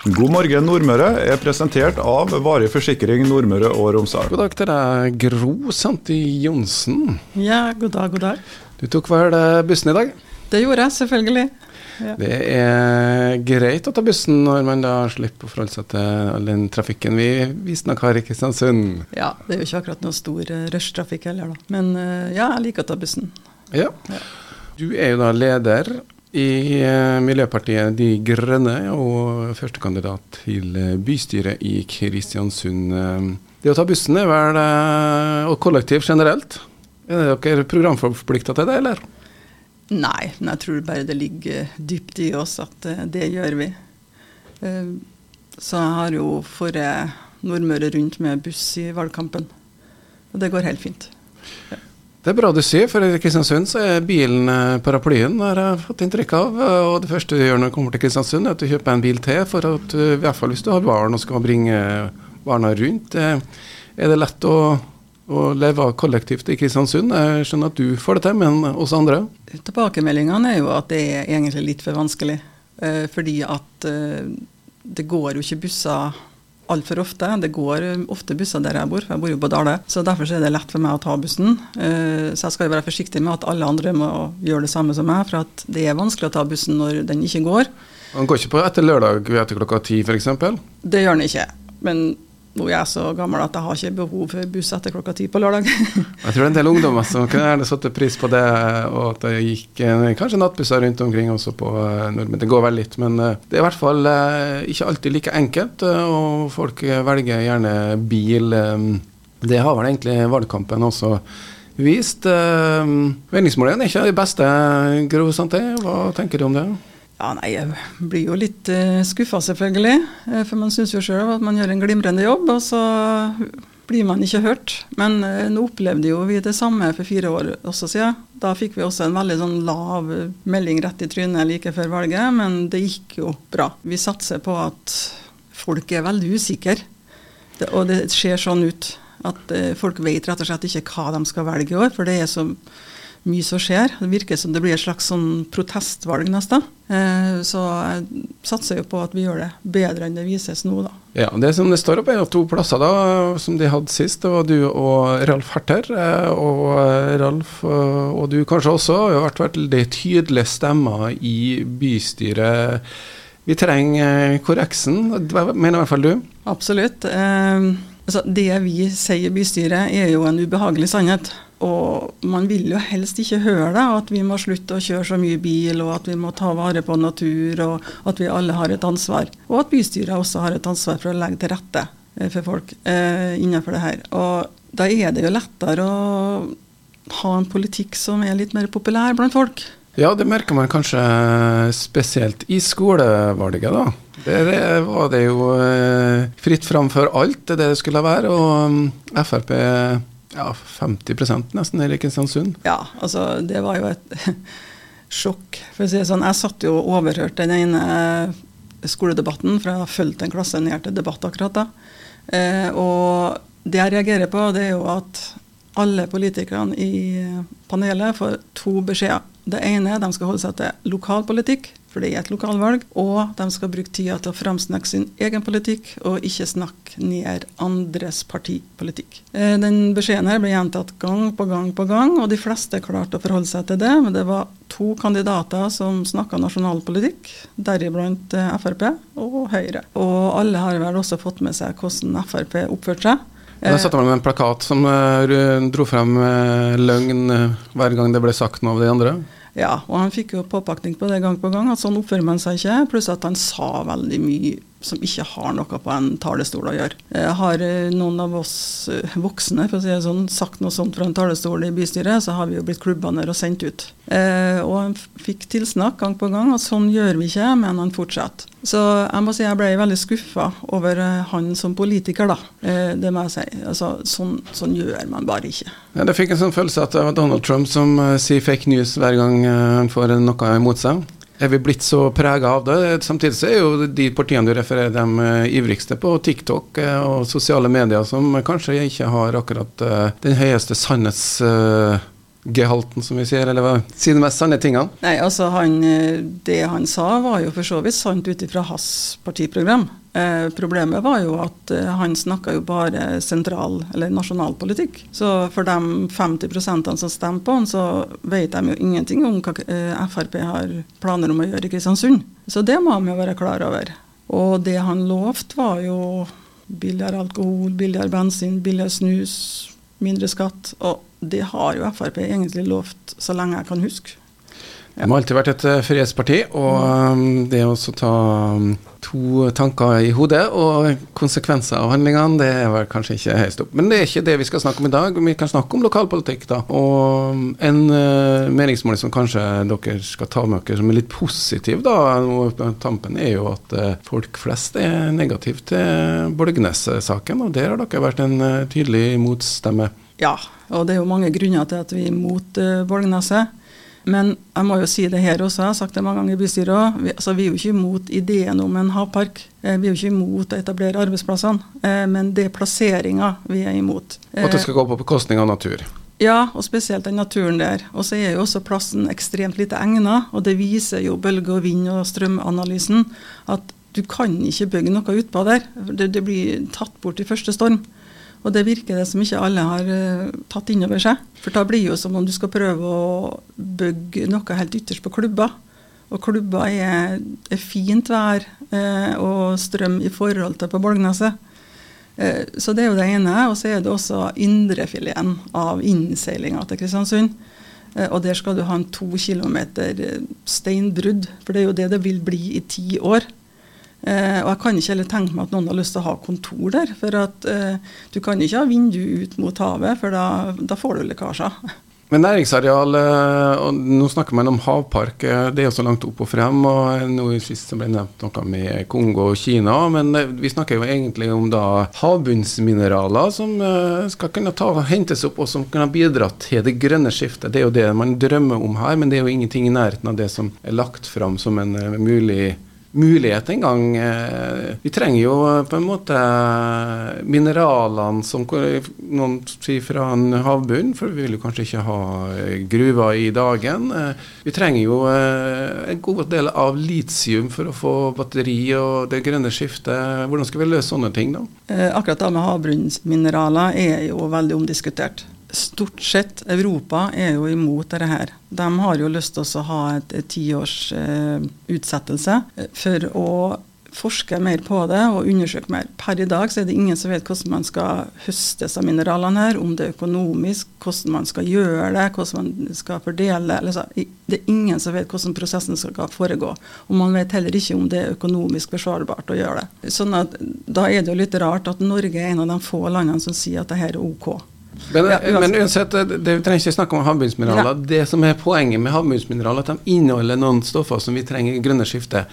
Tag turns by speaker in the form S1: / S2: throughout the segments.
S1: God morgen Nordmøre er presentert av Varig forsikring Nordmøre og Romsdal.
S2: God dag til deg, Gro Santi Johnsen.
S3: Ja, god dag, god dag.
S2: Du tok vel bussen i dag?
S3: Det gjorde jeg, selvfølgelig.
S2: Ja. Det er greit å ta bussen når man da slipper å forholde seg til all den trafikken vi visstnok har i Kristiansund.
S3: Ja, det er jo ikke akkurat noe stor eh, rushtrafikk heller, da. Men eh, ja, jeg liker å ta bussen.
S2: Ja. ja. Du er jo da leder i eh, Miljøpartiet De Grønne og førstekandidat til eh, bystyret i Kristiansund. Eh, det å ta bussen er vel, og kollektiv generelt, er dere programforplikta til det, eller?
S3: Nei, men jeg tror bare det ligger dypt i oss at det gjør vi. Så jeg har jo fått Nordmøre rundt med buss i valgkampen, og det går helt fint.
S2: Ja. Det er bra du sier, for i Kristiansund så er bilen eh, paraplyen, har jeg fått inntrykk av. Og det første du gjør når du kommer til Kristiansund, er at du kjøper en bil til, for at i hvert fall hvis du har barn og skal bringe barna rundt. Eh, er det lett å, å leve kollektivt i Kristiansund? Jeg skjønner at du får det til, men oss andre?
S3: Tilbakemeldingene er jo at det er egentlig litt for vanskelig. Eh, fordi at det går jo ikke busser altfor ofte. Det går ofte busser der jeg bor, for jeg bor jo på Dale. Så derfor er det lett for meg å ta bussen. Eh, så jeg skal være forsiktig med at alle andre må gjøre det samme som meg, for at det er vanskelig å ta bussen når den ikke går.
S2: Den går ikke på etter lørdag etter klokka ti f.eks.?
S3: Det gjør den ikke. Men nå er jeg så gammel at jeg har ikke behov for buss etter klokka ti på lørdag.
S2: jeg tror det er en del ungdommer som kunne gjerne satt pris på det, og at det gikk eh, kanskje nattbusser rundt omkring også på eh, nordmenn. Det går vel litt, men eh, det er i hvert fall ikke alltid like enkelt, og folk velger gjerne bil. Det har vel egentlig valgkampen også vist. Meningsmålingene er ikke de beste, Gro Santé. Hva tenker du om det?
S3: Ja, nei, Jeg blir jo litt uh, eh, skuffa, selvfølgelig. Uh, for man syns jo sjøl at man gjør en glimrende jobb, og så blir man ikke hørt. Men uh, nå opplevde jo vi det samme for fire år også siden. Da fikk vi også en veldig sånn lav melding rett i trynet like før valget, men det gikk jo bra. Vi satser på at folk er veldig usikre, og det ser sånn ut. At folk vet rett og slett ikke hva de skal velge i år, for det er så mye som skjer. Det virker som det blir et slags sånn protestvalg nesten. Eh, så jeg satser jo på at vi gjør det bedre enn det vises nå, da.
S2: Ja, Det som det står opp, er to plasser da, som de hadde sist. Det var du og Ralf Herter. Eh, og eh, Ralf og du kanskje også har vært veldig tydelige stemmer i bystyret. Vi trenger korreksen, mener i hvert fall du?
S3: Absolutt. Eh, altså det vi sier i bystyret er jo en ubehagelig sannhet. Og man vil jo helst ikke høre det, at vi må slutte å kjøre så mye bil, og at vi må ta vare på natur, og at vi alle har et ansvar. Og at bystyret også har et ansvar for å legge til rette eh, for folk eh, innenfor det her. Og da er det jo lettere å ha en politikk som er litt mer populær blant folk.
S2: Ja, det merker man kanskje spesielt i skolevalget, da. Der var det jo eh, fritt fram for alt, det det skulle være. Og mm, Frp ja, 50% nesten i Kristiansund.
S3: Ja, altså det var jo et sjokk, for å si det sånn. Jeg satt jo og overhørte den ene skoledebatten, for jeg har fulgt en klasse ned til debatt akkurat da. Eh, og det jeg reagerer på, det er jo at alle politikerne i panelet får to beskjeder. Det ene er at de skal holde seg til lokalpolitikk, for det er et lokalvalg. Og de skal bruke tida til å framsnakke sin egen politikk, og ikke snakke ned andres partipolitikk. Eh, den beskjeden her ble gjentatt gang på gang på gang, og de fleste klarte å forholde seg til det. Men det var to kandidater som snakka nasjonalpolitikk, deriblant eh, Frp og Høyre. Og alle har vel også fått med seg hvordan Frp oppførte seg.
S2: Da satte man en plakat som uh, dro frem løgn hver gang det ble sagt noe av de andre?
S3: Ja, og han fikk jo påpakning på det gang på gang, at sånn oppfører man seg ikke. Pluss at han sa veldig mye som ikke har noe på en talerstol å gjøre. Har noen av oss voksne for å si sånn, sagt noe sånt fra en talerstol i bystyret, så har vi jo blitt klubba ned og sendt ut. Eh, og han fikk tilsnakk gang på gang at sånn gjør vi ikke, men han fortsetter. Så jeg må si jeg ble veldig skuffa over eh, han som politiker, da. Eh, det må jeg si. Altså, sånn, sånn, gjør man bare ikke.
S2: Ja, det fikk en sånn følelse at det var Donald Trump som sier fake news hver gang han får noe imot seg. Er vi blitt så prega av det? Samtidig så er jo de partiene du refererer de uh, ivrigste på TikTok og sosiale medier, som kanskje ikke har akkurat den høyeste sannhetsgehalten, som vi sier, eller? Si de mest sanne tingene.
S3: Nei, altså han, eh, Det han sa, var jo for så vidt sant ut ifra hans partiprogram. Eh, problemet var jo at eh, han snakka jo bare sentral- eller nasjonalpolitikk. Så for de 50 som stemmer på han, så vet de jo ingenting om hva eh, Frp har planer om å gjøre i Kristiansund. Så det må de jo være klar over. Og det han lovte, var jo billigere alkohol, billigere bensin, billigere snus, mindre skatt. Og det har jo Frp egentlig lovt så lenge jeg kan huske.
S2: De har alltid vært et uh, frihetsparti, og um, det å ta um, to tanker i hodet og konsekvenser av handlingene, det er vel kanskje ikke høyest opp. Men det er ikke det vi skal snakke om i dag. Vi kan snakke om lokalpolitikk, da. Og um, en uh, meningsmåling som kanskje dere skal ta med dere som er litt positiv, da, og tampen, er jo at uh, folk flest er negative til Borgnes-saken, og der har dere vært en tydelig motstemme.
S3: Ja, og det er jo mange grunner til at vi er mot Borgneset. Men jeg må jo si det her også, jeg har sagt det mange ganger i bystyret òg. Vi, altså, vi er jo ikke imot ideen om en havpark. Eh, vi er jo ikke imot å etablere arbeidsplassene. Eh, men det er plasseringa vi er imot.
S2: Og at det skal gå på bekostning av natur?
S3: Ja, og spesielt den naturen der. Og så er jo også plassen ekstremt lite egna. Og det viser jo bølge- og vind- og strømanalysen at du kan ikke bygge noe utpå der. Det, det blir tatt bort i første storm. Og det virker det som ikke alle har uh, tatt inn over seg. For da blir det jo som om du skal prøve å bygge noe helt ytterst på klubber. Og klubber er, er fint vær uh, og strøm i forhold til på Bolgneset. Uh, så det er jo det ene. Og så er det også indrefileten av innseilinga til Kristiansund. og der skal du ha en to kilometer steinbrudd. For det er jo det det vil bli i ti år. Eh, og jeg kan ikke heller tenke meg at noen har lyst til å ha kontor der. For at eh, du kan ikke ha vindu ut mot havet, for da, da får du lekkasjer.
S2: Men næringsareal, eh, og nå snakker man om havpark, eh, det er jo så langt opp og frem. og nå Sist ble nevnt noe med Kongo og Kina, men eh, vi snakker jo egentlig om da havbunnsmineraler som skal kunne ta, hentes opp, og som kan bidra til det grønne skiftet. Det er jo det man drømmer om her, men det er jo ingenting i nærheten av det som er lagt fram som en mulig mulighet engang. Eh, vi trenger jo eh, på en måte mineralene som noen sier fra en havbunn, for vi vil jo kanskje ikke ha eh, gruver i dagen. Vi trenger jo en god del av litium for å få batteri og det grønne skiftet. Hvordan skal vi løse sånne ting, da?
S3: Akkurat det med havbrunnsmineraler er jo veldig omdiskutert stort sett Europa er jo imot dette her. De har jo lyst til å ha et tiårs eh, utsettelse eh, for å forske mer på det og undersøke mer. Per i dag så er det ingen som vet hvordan man skal høste disse mineralene her, om det er økonomisk, hvordan man skal gjøre det, hvordan man skal fordele. Altså, det er ingen som vet hvordan prosessen skal foregå. Og man vet heller ikke om det er økonomisk forsvarbart å gjøre det. Sånn at Da er det jo litt rart at Norge er en av de få landene som sier at dette er OK.
S2: Men, ja, men uansett, det, det, vi trenger ikke snakke om havbunnsmineraler. Det som er poenget med havbunnsmineraler, at de inneholder noen stoffer som vi trenger i grønne skiftet.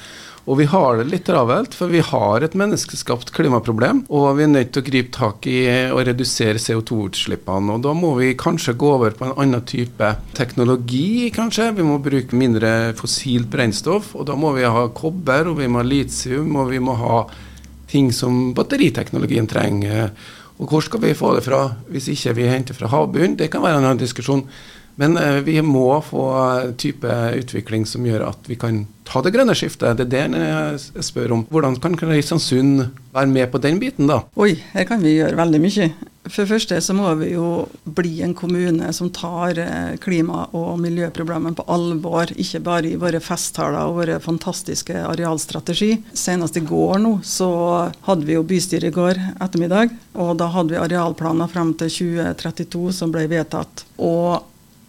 S2: Og vi har det litt travelt, for vi har et menneskeskapt klimaproblem. Og vi er nødt til å gripe tak i å redusere CO2-utslippene. Og da må vi kanskje gå over på en annen type teknologi, kanskje. Vi må bruke mindre fossilt brennstoff. Og da må vi ha kobber, og vi må ha litium, og vi må ha ting som batteriteknologien trenger. Og hvor skal vi få det fra hvis ikke vi henter fra havbunnen? Det kan være en annen diskusjon. Men eh, vi må få type utvikling som gjør at vi kan ta det grønne skiftet. Det er det jeg spør om. Hvordan kan Kristiansund være med på den biten, da?
S3: Oi, her kan vi gjøre veldig mye. For det første så må vi jo bli en kommune som tar eh, klima- og miljøproblemene på alvor. Ikke bare i våre festtaler og våre fantastiske arealstrategi. Senest i går nå så hadde vi jo bystyret i går ettermiddag. Og da hadde vi arealplaner frem til 2032 som ble vedtatt. Og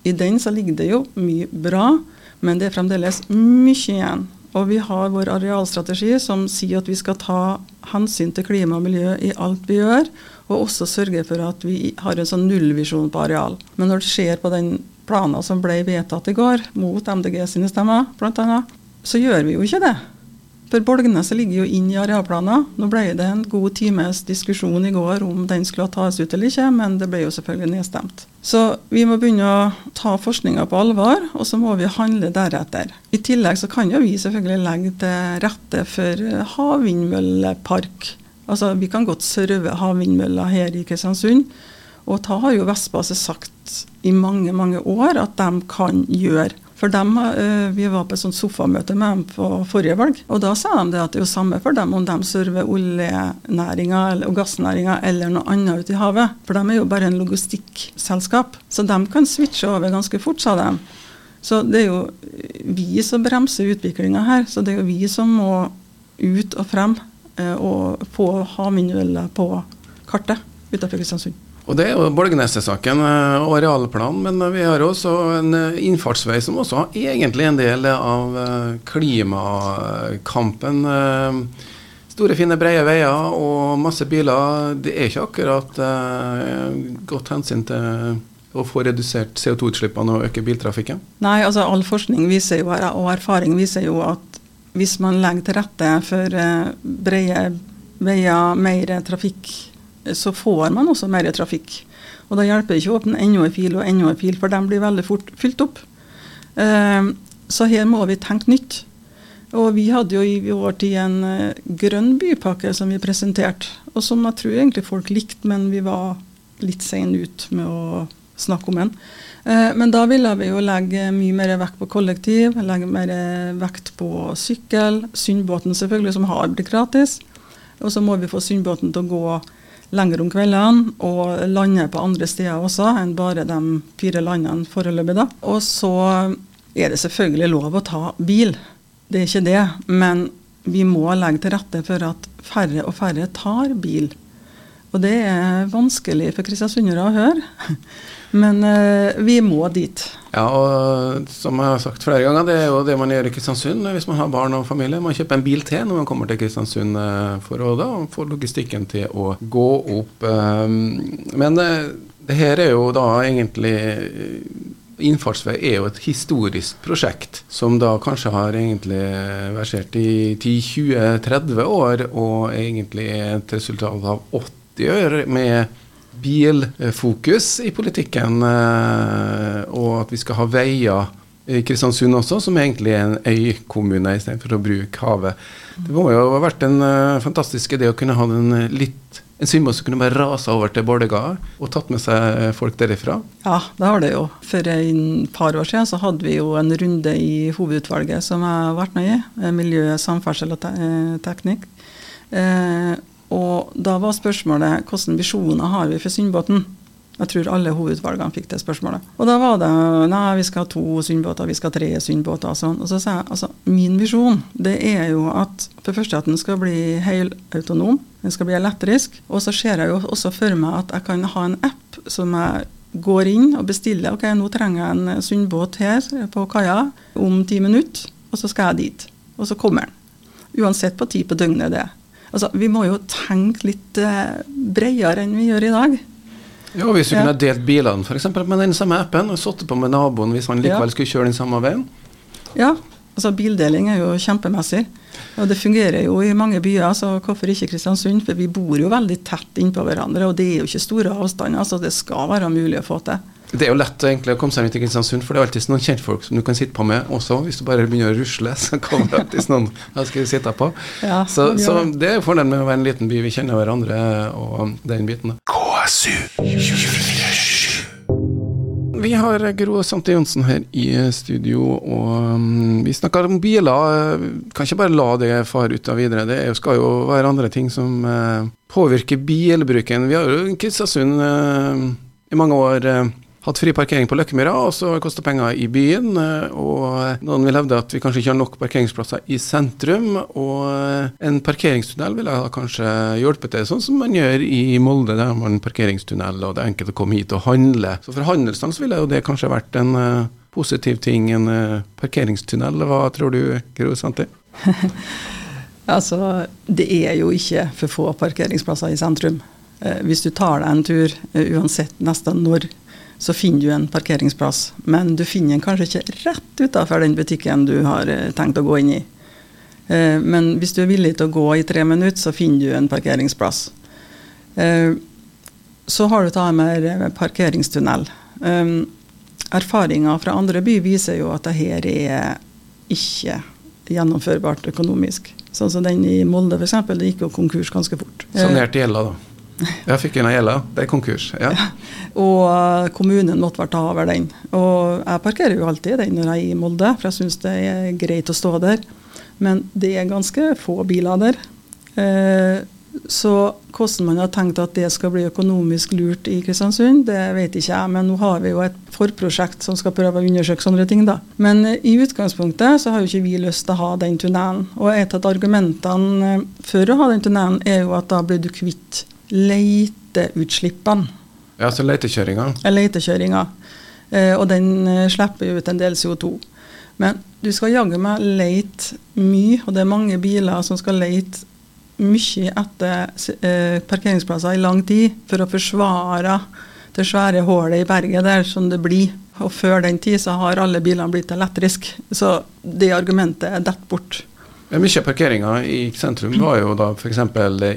S3: i den så ligger det jo mye bra. Men det er fremdeles mye igjen. Og vi har vår arealstrategi som sier at vi skal ta hensyn til klima og miljø i alt vi gjør, og også sørge for at vi har en sånn nullvisjon på areal. Men når det skjer på den planen som ble vedtatt i går, mot MDG sine stemmer bl.a., så gjør vi jo ikke det. For Bolgneset ligger jo inn i arealplaner. Nå ble det en god times diskusjon i går om den skulle tas ut eller ikke, men det ble jo selvfølgelig nedstemt. Så vi må begynne å ta forskninga på alvor, og så må vi handle deretter. I tillegg så kan jo vi selvfølgelig legge til rette for havvindmøllepark. Altså Vi kan godt serve havvindmøller her i Kristiansund. Og da har jo Vestbase sagt i mange, mange år at de kan gjøre. For dem, eh, Vi var på et sånt sofamøte med dem på forrige valg, og da sa de det at det er jo samme for dem om de server oljenæringa og gassnæringa eller noe annet ute i havet. For de er jo bare en logistikkselskap. Så de kan switche over ganske fort, sa de. Så det er jo vi som bremser utviklinga her. Så det er jo vi som må ut og frem og få ha havvindmøller på kartet utenfor Kristiansund.
S2: Og Det er jo Bolgeneset-saken eh, og arealplanen, men vi har også en eh, innfartsvei som også er egentlig en del av eh, klimakampen. Store, fine, brede veier og masse biler. Det er ikke akkurat godt hensyn til å få redusert CO2-utslippene og øke biltrafikken?
S3: Nei, altså all forskning viser jo, og erfaring viser jo at hvis man legger til rette for brede veier, mer trafikk så får man også mer trafikk. Og da hjelper det ikke å åpne enda en fil og enda en fil, for de blir veldig fort fylt opp. Uh, så her må vi tenke nytt. Og vi hadde jo i vår tid en uh, grønn bypakke som vi presenterte, og som jeg tror egentlig folk likte, men vi var litt sene ut med å snakke om den. Uh, men da ville vi jo legge mye mer vekt på kollektiv, legge mer vekt på sykkel. Sundbåten selvfølgelig, som har blitt gratis. Og så må vi få Sundbåten til å gå lenger om kveldene og lande på andre steder også enn bare de fire landene foreløpig. da. Og så er det selvfølgelig lov å ta bil, det er ikke det. Men vi må legge til rette for at færre og færre tar bil. Og det er vanskelig for kristiansundere å høre. Men uh, vi må dit.
S2: Ja, og som jeg har sagt flere ganger, det er jo det man gjør i Kristiansund hvis man har barn og familie. Man kjøper en bil til når man kommer til Kristiansund uh, for å da få logistikken til å gå opp. Men det her er jo da egentlig Innfartsvei er jo et historisk prosjekt som da kanskje har egentlig versert i 10-20-30 år, og egentlig er et resultat av 80 år med bilfokus i politikken, eh, og at vi skal ha veier i Kristiansund også, som egentlig er en øykommune istedenfor å bruke havet. Det må jo ha vært en uh, fantastisk idé å kunne ha en eh, litt en svømmer som kunne bare rase over til Bårdegard og tatt med seg folk derifra?
S3: Ja, det har det jo. For et par år siden så hadde vi jo en runde i hovedutvalget som jeg har vært med i. Miljø, samferdsel og te teknikk. Eh, og da var spørsmålet hvilke visjoner har vi for Sundbåten? Jeg tror alle hovedvalgene fikk det spørsmålet. Og da var det nei, vi skal ha to Sundbåter, vi skal ha tre Sundbåter og sånn. Og så sa jeg altså min visjon det er jo at for første at den skal bli helautonom, den skal bli elektrisk. Og så ser jeg jo også for meg at jeg kan ha en app som jeg går inn og bestiller. Ok, nå trenger jeg en Sundbåt her på kaia om ti minutter, og så skal jeg dit. Og så kommer den. Uansett på tid på døgnet det er. Altså, vi må jo tenke litt eh, bredere enn vi gjør i dag.
S2: Ja, Hvis vi ja. kunne delt bilene eksempel, med den samme appen og sittet på med naboen hvis han likevel skulle kjøre den samme veien?
S3: Ja, altså bildeling er jo kjempemessig. Og det fungerer jo i mange byer, så hvorfor ikke Kristiansund? For vi bor jo veldig tett innpå hverandre, og det er jo ikke store avstander, så det skal være mulig å få til.
S2: Det er jo lett egentlig å komme seg rundt i Kristiansund, for det er alltid noen kjentfolk som du kan sitte på med også. Hvis du bare begynner å rusle, så kommer det alltid noen jeg skal sitte på. Ja, så, så, det er fordelen med å være en liten by. Vi kjenner hverandre og den biten. KSU 24 vi har Gro Sante Johnsen her i studio, og um, vi snakker om biler. Kan ikke bare la det fare ut av videre. Det skal jo være andre ting som uh, påvirker bilbruken. Vi har jo Kristiansund uh, i mange år uh, hatt fri parkering på Løkkemyra, og så koster penger i byen. Eh, og noen vil hevde at vi kanskje ikke har nok parkeringsplasser i sentrum. Og eh, en parkeringstunnel ville kanskje hjulpet til, sånn som man gjør i Molde, der man har parkeringstunnel, og det er enkelt å komme hit og handle. Så for handelsstand ville jo det kanskje vært en positiv ting, en parkeringstunnel. Hva tror du, Gro Santi?
S3: altså, det er jo ikke for få parkeringsplasser i sentrum. hvis du tar deg en tur, uansett nesten når så finner du en parkeringsplass. Men du finner den kanskje ikke rett utafor den butikken du har eh, tenkt å gå inn i. Eh, men hvis du er villig til å gå i tre minutter, så finner du en parkeringsplass. Eh, så har du tatt med parkeringstunnel. Erfaringer fra andre by viser jo at dette er ikke gjennomførbart økonomisk. Sånn som den i Molde f.eks. Det gikk jo konkurs ganske fort.
S2: Sanert gjelda, da? Jeg fikk en gjelda. Det er konkurs. ja.
S3: Og eh, kommunen måtte ta over den. Og jeg parkerer jo alltid den når jeg er i Molde, for jeg syns det er greit å stå der. Men det er ganske få biler der. Eh, så hvordan man har tenkt at det skal bli økonomisk lurt i Kristiansund, det vet ikke jeg. Men nå har vi jo et forprosjekt som skal prøve å undersøke sånne ting, da. Men eh, i utgangspunktet så har jo ikke vi lyst til å ha den tunnelen. Og et av argumentene for å ha den tunnelen, er jo at da blir du kvitt leiteutslippene.
S2: Ja, så letekjøringa?
S3: Letekjøringa. Eh, og den eh, slipper jo ut en del CO2. Men du skal jaggu meg leite mye, og det er mange biler som skal leite mye etter eh, parkeringsplasser i lang tid for å forsvare det svære hullet i berget der som det blir. Og før den tid så har alle bilene blitt elektriske. Så det argumentet er dett bort.
S2: Mye av parkeringa i sentrum var jo da f.eks.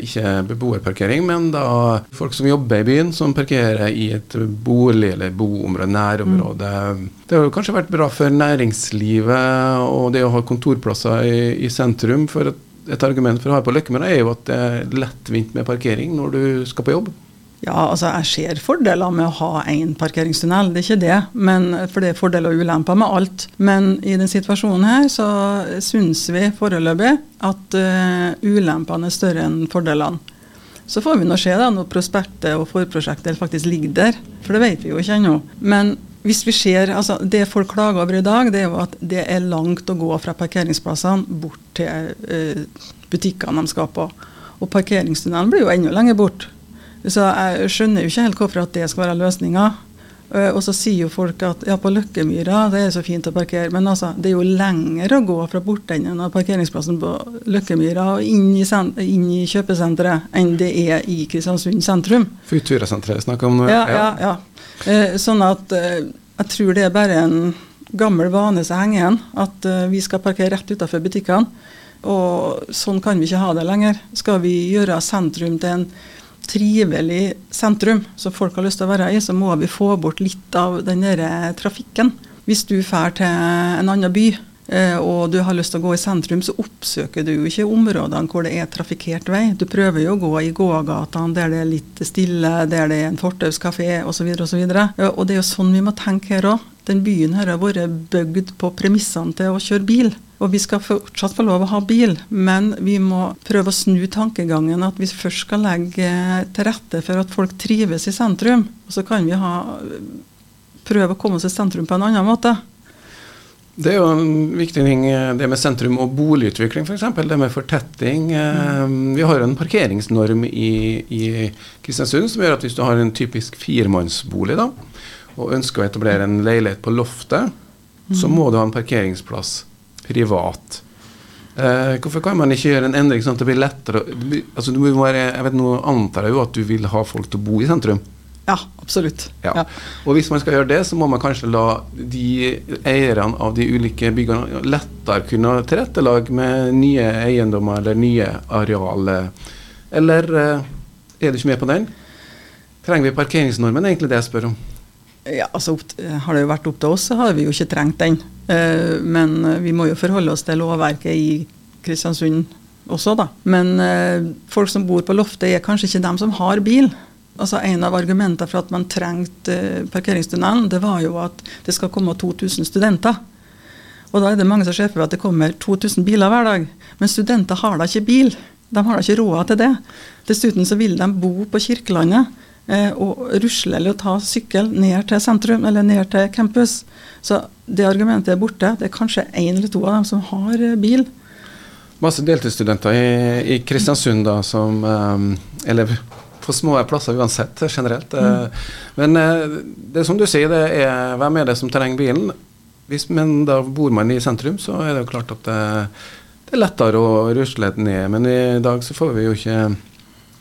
S2: ikke beboerparkering, men da folk som jobber i byen, som parkerer i et bolig- eller boområde, nærområde. Mm. Det har jo kanskje vært bra for næringslivet og det å ha kontorplasser i, i sentrum. for et, et argument for å ha på Løkkemøra er jo at det er lettvint med parkering når du skal på jobb.
S3: Ja, altså jeg ser fordeler med å ha én parkeringstunnel, det er ikke det. Men, for det er fordeler og ulemper med alt. Men i denne situasjonen her så syns vi foreløpig at uh, ulempene er større enn fordelene. Så får vi nå se da når prospektet og forprosjektet faktisk ligger der, for det vet vi jo ikke ennå. Men hvis vi ser, altså Det folk klager over i dag, det er jo at det er langt å gå fra parkeringsplassene bort til uh, butikkene de skal på. Og parkeringstunnelen blir jo enda lenger bort. Så jeg skjønner jo ikke helt hvorfor at det skal være løsninga. Eh, og så sier jo folk at ja, på Løkkemyra det er så fint å parkere, men altså, det er jo lenger å gå fra bortenden av parkeringsplassen på Løkkemyra og inn i, inn i, kjøpesenteret enn det er i Kristiansund sentrum.
S2: Futura-senteret snakker om nå.
S3: Ja, ja, ja. Eh, sånn at eh, jeg tror det er bare en gammel vane som henger igjen, at vi skal parkere rett utenfor butikkene. Og sånn kan vi ikke ha det lenger. Skal vi gjøre sentrum til en trivelig sentrum som folk har lyst til å være i, så må vi få bort litt av den der trafikken. Hvis du drar til en annen by eh, og du har lyst til å gå i sentrum, så oppsøker du jo ikke områdene hvor det er trafikkert vei. Du prøver jo å gå i gågatene der det er litt stille, der det er en fortauskafé osv. osv. Og det er jo sånn vi må tenke her òg. Den byen her har vært bygd på premissene til å kjøre bil. Og vi skal fortsatt få lov å ha bil, men vi må prøve å snu tankegangen at vi først skal legge til rette for at folk trives i sentrum. Og så kan vi ha, prøve å komme oss i sentrum på en annen måte.
S2: Det er jo en viktig ting, det med sentrum og boligutvikling f.eks. Det med fortetting. Mm. Vi har en parkeringsnorm i, i, Kristiansund som gjør at hvis du har en typisk firemannsbolig da, og ønsker å etablere en leilighet på loftet, mm. så må du ha en parkeringsplass privat. Eh, hvorfor kan man ikke gjøre en endring sånn at det blir lettere altså, være, Jeg vet nå antar jeg jo at du vil ha folk til å bo i sentrum?
S3: Ja, absolutt.
S2: Ja. Ja. Og hvis man skal gjøre det, så må man kanskje la de eierne av de ulike byggene lettere kunne tilrettelage med nye eiendommer eller nye arealer. Eller eh, er du ikke med på den? Trenger vi parkeringsnormen, egentlig det jeg spør om?
S3: Ja, altså Har det jo vært opp til oss, så har vi jo ikke trengt den. Eh, men eh, vi må jo forholde oss til lovverket i Kristiansund også, da. Men eh, folk som bor på loftet, er kanskje ikke dem som har bil. Altså En av argumentene for at man trengte parkeringstunnelen, det var jo at det skal komme 2000 studenter. Og da er det mange som ser for at det kommer 2000 biler hver dag. Men studenter har da ikke bil. De har da ikke råd til det. Dessuten så vil de bo på Kirkelandet eh, og rusle eller ta sykkel ned til sentrum eller ned til campus. Så det argumentet er borte. Det er kanskje én eller to av dem som har eh, bil.
S2: Masse deltidsstudenter i, i Kristiansund da, som um, Eller på små plasser uansett, generelt. Mm. Men det som du sier, det er hvem er det som trenger bilen? Hvis, men da bor man i sentrum, så er det jo klart at det, det er lettere å rusle ned. Men i dag så får vi jo ikke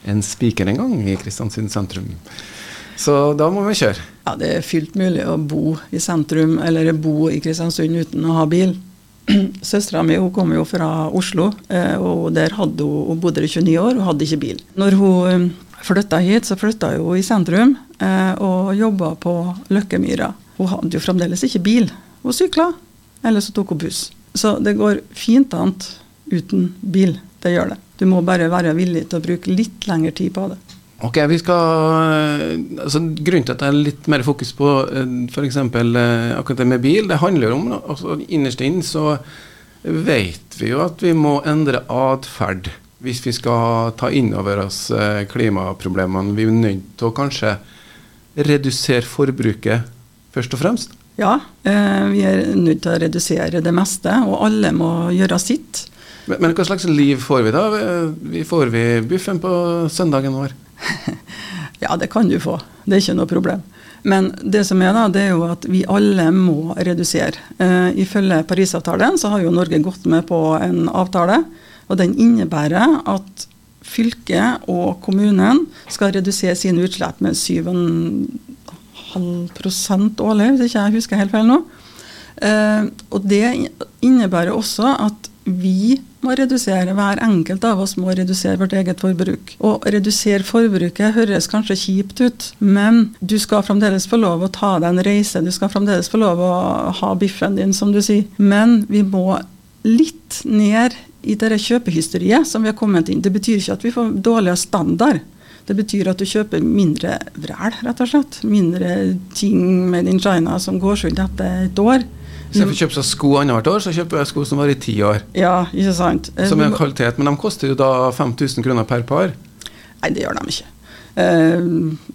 S2: en spiker engang i Kristiansund sentrum. Så da må vi kjøre.
S3: Ja, det er fullt mulig å bo i sentrum eller bo i Kristiansund uten å ha bil. Søstera mi hun kom jo fra Oslo, eh, og der hadde hun, hun bodde i 29 år og hadde ikke bil. Når hun eh, flytta hit, så flytta hun i sentrum eh, og jobba på Løkkemyra. Hun hadde jo fremdeles ikke bil. Hun sykla, eller så tok hun buss. Så det går fint an uten bil. Det gjør det. Du må bare være villig til å bruke litt lengre tid på det.
S2: Ok, vi skal, altså Grunnen til at det er litt mer fokus på f.eks. akkurat det med bil, det handler jo om altså Innerst inn så vet vi jo at vi må endre atferd hvis vi skal ta inn over oss klimaproblemene. Vi er nødt til å kanskje redusere forbruket først og fremst?
S3: Ja, vi er nødt til å redusere det meste, og alle må gjøre sitt.
S2: Men, men hva slags liv får vi da? Får vi buffen på søndagen vår?
S3: ja, det kan du få. Det er ikke noe problem. Men det som er da, det er jo at vi alle må redusere. Eh, ifølge Parisavtalen så har jo Norge gått med på en avtale, og den innebærer at fylket og kommunen skal redusere sine utslipp med 7,5 årlig, hvis ikke jeg husker helt feil nå. Eh, og det innebærer også at vi må redusere, hver enkelt av oss må redusere vårt eget forbruk. Å redusere forbruket høres kanskje kjipt ut, men du skal fremdeles få lov å ta deg en reise. Du skal fremdeles få lov å ha biffen din, som du sier. Men vi må litt ned i det kjøpehysteriet som vi har kommet inn. Det betyr ikke at vi får dårligere standard. Det betyr at du kjøper mindre vræl, rett og slett. Mindre ting made in China som går sunt etter et år.
S2: Istedenfor å kjøpe seg sko annethvert år, så kjøper jeg sko som varer i ti år.
S3: Ja, ikke sant.
S2: Som er en kvalitet, men de koster jo da 5000 kroner per par.
S3: Nei, det gjør de ikke. Eh,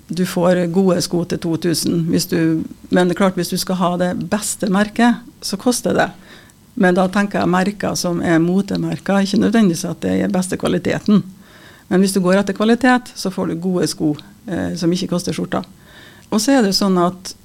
S3: du får gode sko til 2000, hvis du, men klart hvis du skal ha det beste merket, så koster det. Men da tenker jeg merker som er motemerker, ikke nødvendigvis at det er beste kvaliteten. Men hvis du går etter kvalitet, så får du gode sko eh, som ikke koster skjorta. Og så er det sånn at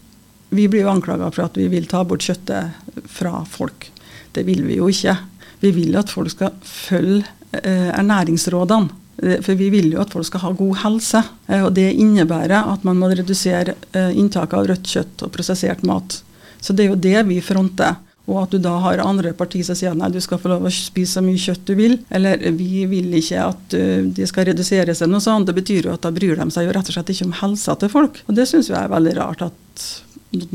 S3: vi blir jo anklaga for at vi vil ta bort kjøttet fra folk. Det vil vi jo ikke. Vi vil at folk skal følge eh, ernæringsrådene. Eh, for vi vil jo at folk skal ha god helse. Eh, og det innebærer at man må redusere inntaket av rødt kjøtt og prosessert mat. Så det er jo det vi fronter. Og at du da har andre partier som sier nei, du skal få lov å spise så mye kjøtt du vil. Eller vi vil ikke at de skal redusere seg noe sånt. Det betyr jo at da bryr de seg jo rett og slett ikke om helsa til folk. Og det syns jeg er veldig rart at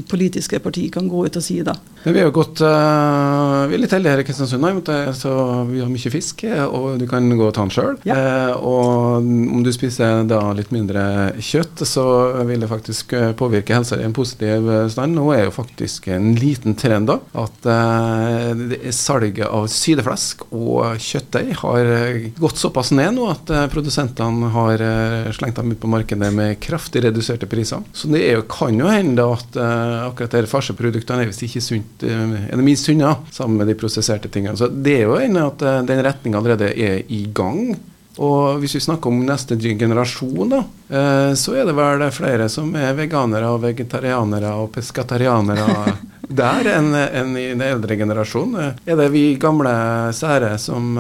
S3: politiske parti kan gå ut og si da.
S2: Men vi, har gått, uh, vi er litt heldige her i Kristiansund, så vi har mye fisk, og du kan gå og ta den sjøl. Ja. Uh, og om du spiser da litt mindre kjøtt, så vil det faktisk eh, påvirke helsa i en positiv stand. Nå er jo faktisk en liten trend da, at uh, salget av sydeflesk og kjøttdeig har gått såpass ned nå at produsentene har slengt dem ut på markedet med kraftig reduserte priser. Så det jo, kan jo hende at akkurat de farseproduktene er visst ikke sunt, er det minst sunne sammen med de prosesserte tingene. Så det er jo en at uh, den retninga allerede er i gang. Og hvis vi snakker om neste generasjon, da, så er det vel flere som er veganere og vegetarianere og peskatarianere der enn en i den eldre generasjonen. Er det vi gamle sære som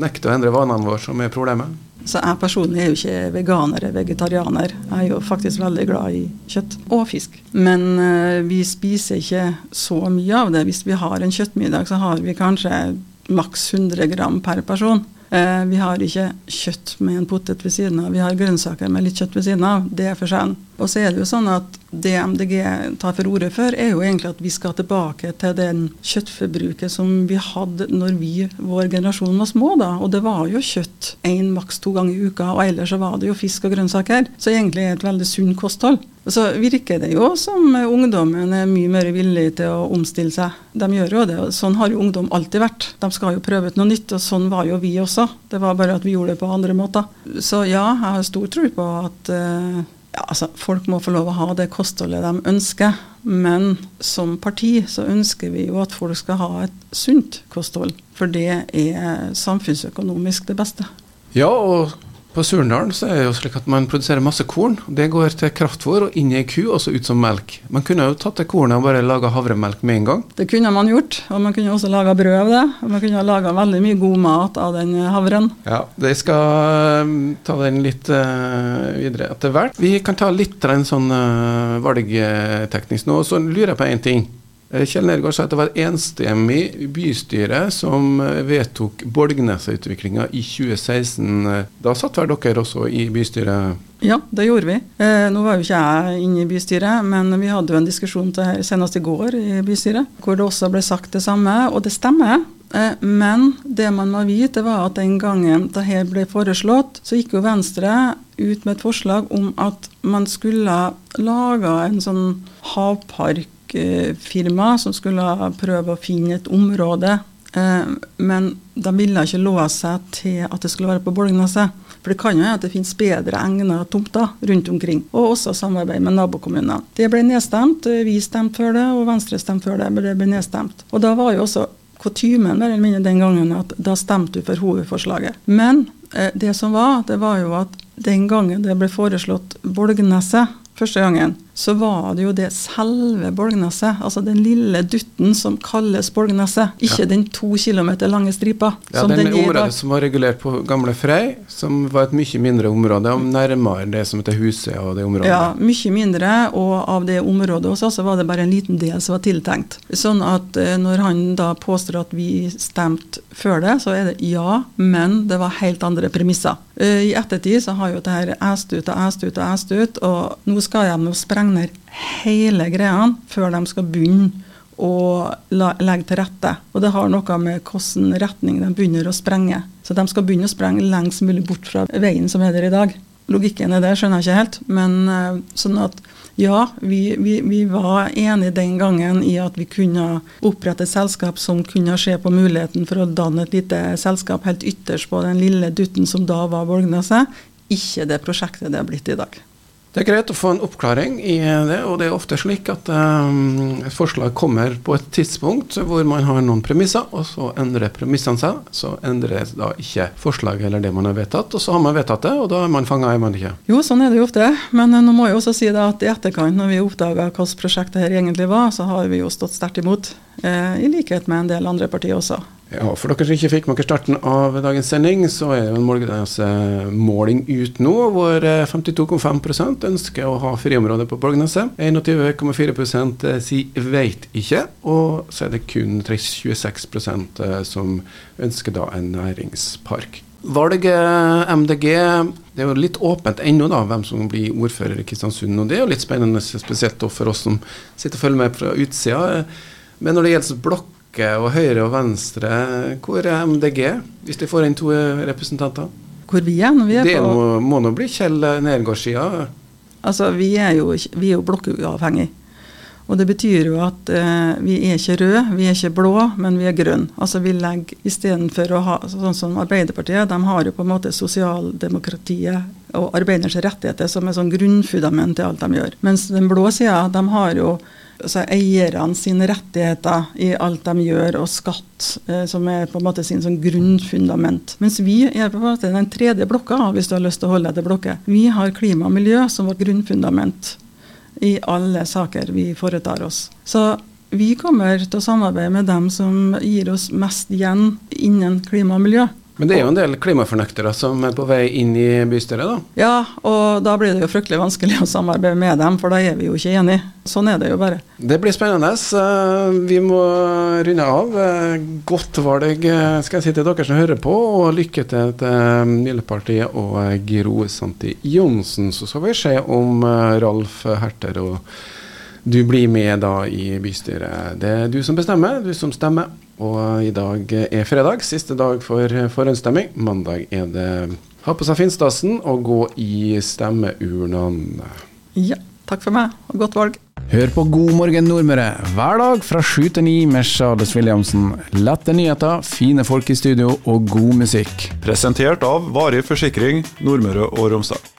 S2: nekter å endre vanene våre, som er problemet?
S3: Så jeg personlig er jo ikke veganer eller vegetarianer. Jeg er jo faktisk veldig glad i kjøtt og fisk. Men uh, vi spiser ikke så mye av det. Hvis vi har en kjøttmiddag, så har vi kanskje maks 100 gram per person. Uh, vi har ikke kjøtt med en potet ved siden av. Vi har grønnsaker med litt kjøtt ved siden av. Det er forskjellen. Og så er det jo sånn at det MDG tar for ordet for, er jo egentlig at vi skal tilbake til den kjøttforbruket som vi hadde når vi, vår generasjon, var små. da, Og det var jo kjøtt én, maks to ganger i uka, og ellers så var det jo fisk og grønnsaker. Så egentlig er det et veldig sunt kosthold. Og så virker det jo som ungdommen er mye mer villig til å omstille seg. De gjør jo det, og sånn har jo ungdom alltid vært. De skal jo prøve ut noe nytt, og sånn var jo vi også. Det var bare at vi gjorde det på andre måter. Så ja, jeg har stor tro på at uh, ja, altså, Folk må få lov å ha det kostholdet de ønsker, men som parti så ønsker vi jo at folk skal ha et sunt kosthold. For det er samfunnsøkonomisk det beste.
S2: Ja, og på Surndalen så er det jo slik at man produserer masse korn. Det går til kraftfôr og inn i ei ku, og så ut som melk. Man kunne jo tatt det kornet og bare laga havremelk med en gang.
S3: Det kunne man gjort, og man kunne også laga brød av det. Og man kunne laga veldig mye god mat av den havren.
S2: Ja, det skal um, ta den litt uh, videre etter hvert. Vi kan ta litt en sånn uh, valgteknisk nå, så lurer jeg på én ting. Eh, Kjell Nergård sa at det var et enstemmig bystyre som eh, vedtok Bolgneset-utviklinga i 2016. Da satt vel dere også i bystyret?
S3: Ja, det gjorde vi. Eh, nå var jo ikke jeg inne i bystyret, men vi hadde jo en diskusjon til her senest i går i bystyret, hvor det også ble sagt det samme. Og det stemmer. Eh, men det man må vite, var at den gangen dette ble foreslått, så gikk jo Venstre ut med et forslag om at man skulle lage en sånn havparkfirma som skulle prøve å finne et område. Eh, men de ville ikke låse seg til at det skulle være på Bolgneset. For det kan jo hende at det finnes bedre egnede tomter rundt omkring, og også samarbeid med nabokommuner. Det ble nedstemt. Vi stemte for det, og Venstre stemte for det, men det ble nedstemt. Og da var jo også kutymen den gangen at da stemte du for hovedforslaget. Men eh, det som var, det var jo at den gangen det ble foreslått Bolgneset første gangen, så var det jo det selve Bolgneset, altså den lille dutten som kalles Bolgneset, ikke ja. den to kilometer lange stripa.
S2: Ja, den, den området som var regulert på Gamle Frei, som var et mye mindre område, og nærmere det som heter Huset og det området.
S3: Ja, mye mindre, og av det området også, så var det bare en liten del som var tiltenkt. Sånn at eh, når han da påstår at vi stemte før det, så er det ja, men det var helt andre premisser. Eh, I ettertid så har jo det her æst ut og æst ut og æst ut, og nå skal de nå sprenge ned hele greia før de skal begynne å legge til rette. Og det har noe med hvilken retning de begynner å sprenge. Så de skal begynne å sprenge lengst mulig bort fra veien som er der i dag. Logikken i det skjønner jeg ikke helt, men uh, sånn at ja, vi, vi, vi, var enige den gangen i at vi kunne opprette et selskap som kunne se på muligheten for å danne et lite selskap helt ytterst på den lille dutten som da var Bolgneset. Ikke det prosjektet det er blitt i dag.
S2: Det er greit å få en oppklaring i det, og det er ofte slik at um, et forslag kommer på et tidspunkt hvor man har noen premisser, og så endrer premissene seg. Så endres da ikke forslaget eller det man har vedtatt, og så har man vedtatt det, og da er man fanga, er man ikke?
S3: Jo, sånn er det jo ofte. Men uh, nå må jeg også si det at i etterkant, når vi oppdaga hvilket prosjekt her egentlig var, så har vi jo stått sterkt imot. Eh, I likhet med en del andre partier også.
S2: Ja, For dere som ikke fikk med dere starten av dagens sending, så er det en måling ut nå, hvor 52,5 eh, ønsker å ha friområde på Bolgneset. 21,4 eh, sier veit ikke, og så er det kun 26 eh, som ønsker da en næringspark. Valget MDG Det er jo litt åpent ennå da, hvem som blir ordfører i Kristiansund. og Det er jo litt spennende, spesielt for oss som sitter og følger med fra utsida. Men når det gjelder blokk og Høyre og Venstre, hvor er MDG, hvis de får inn to representanter?
S3: Hvor vi er? Når vi er
S2: det på... må, må nå bli Kjell Nergård-sida?
S3: Altså, vi er jo, vi jo blokkuavhengig. Og det betyr jo at eh, vi er ikke røde, vi er ikke blå, men vi er grønne. Altså vi legger istedenfor å ha sånn som Arbeiderpartiet, de har jo på en måte sosialdemokratiet og arbeidernes rettigheter som er sånn grunnfundament til alt de gjør. Mens den blå sida, de har jo altså eierne sine rettigheter i alt de gjør, og skatt, eh, som er på en måte sin sånn grunnfundament. Mens vi er på en måte den tredje blokka, hvis du har lyst til å holde deg til blokker. Vi har klima og miljø som vårt grunnfundament i alle saker vi foretar oss. Så vi kommer til å samarbeide med dem som gir oss mest igjen innen klima og miljø.
S2: Men det er jo en del klimafornektere som er på vei inn i bystyret, da?
S3: Ja, og da blir det jo fryktelig vanskelig å samarbeide med dem, for da er vi jo ikke enige. Sånn er det jo bare.
S2: Det blir spennende. Vi må runde av. Godt valg skal jeg si til dere som hører på, og lykke til til Miljøpartiet og Gro Santi Johnsen. Så skal vi se om Ralf Herter og du blir med da i bystyret. Det er du som bestemmer, du som stemmer. Og i dag er fredag, siste dag for forhåndsstemming. Mandag er det ha på seg finstasen og gå i stemmeurnene.
S3: Ja, takk for meg, og godt valg.
S4: Hør på God morgen Nordmøre hver dag fra sju til ni med Charles Williamsen. Lette nyheter, fine folk i studio og god musikk.
S1: Presentert av Varig forsikring Nordmøre og Romsdal.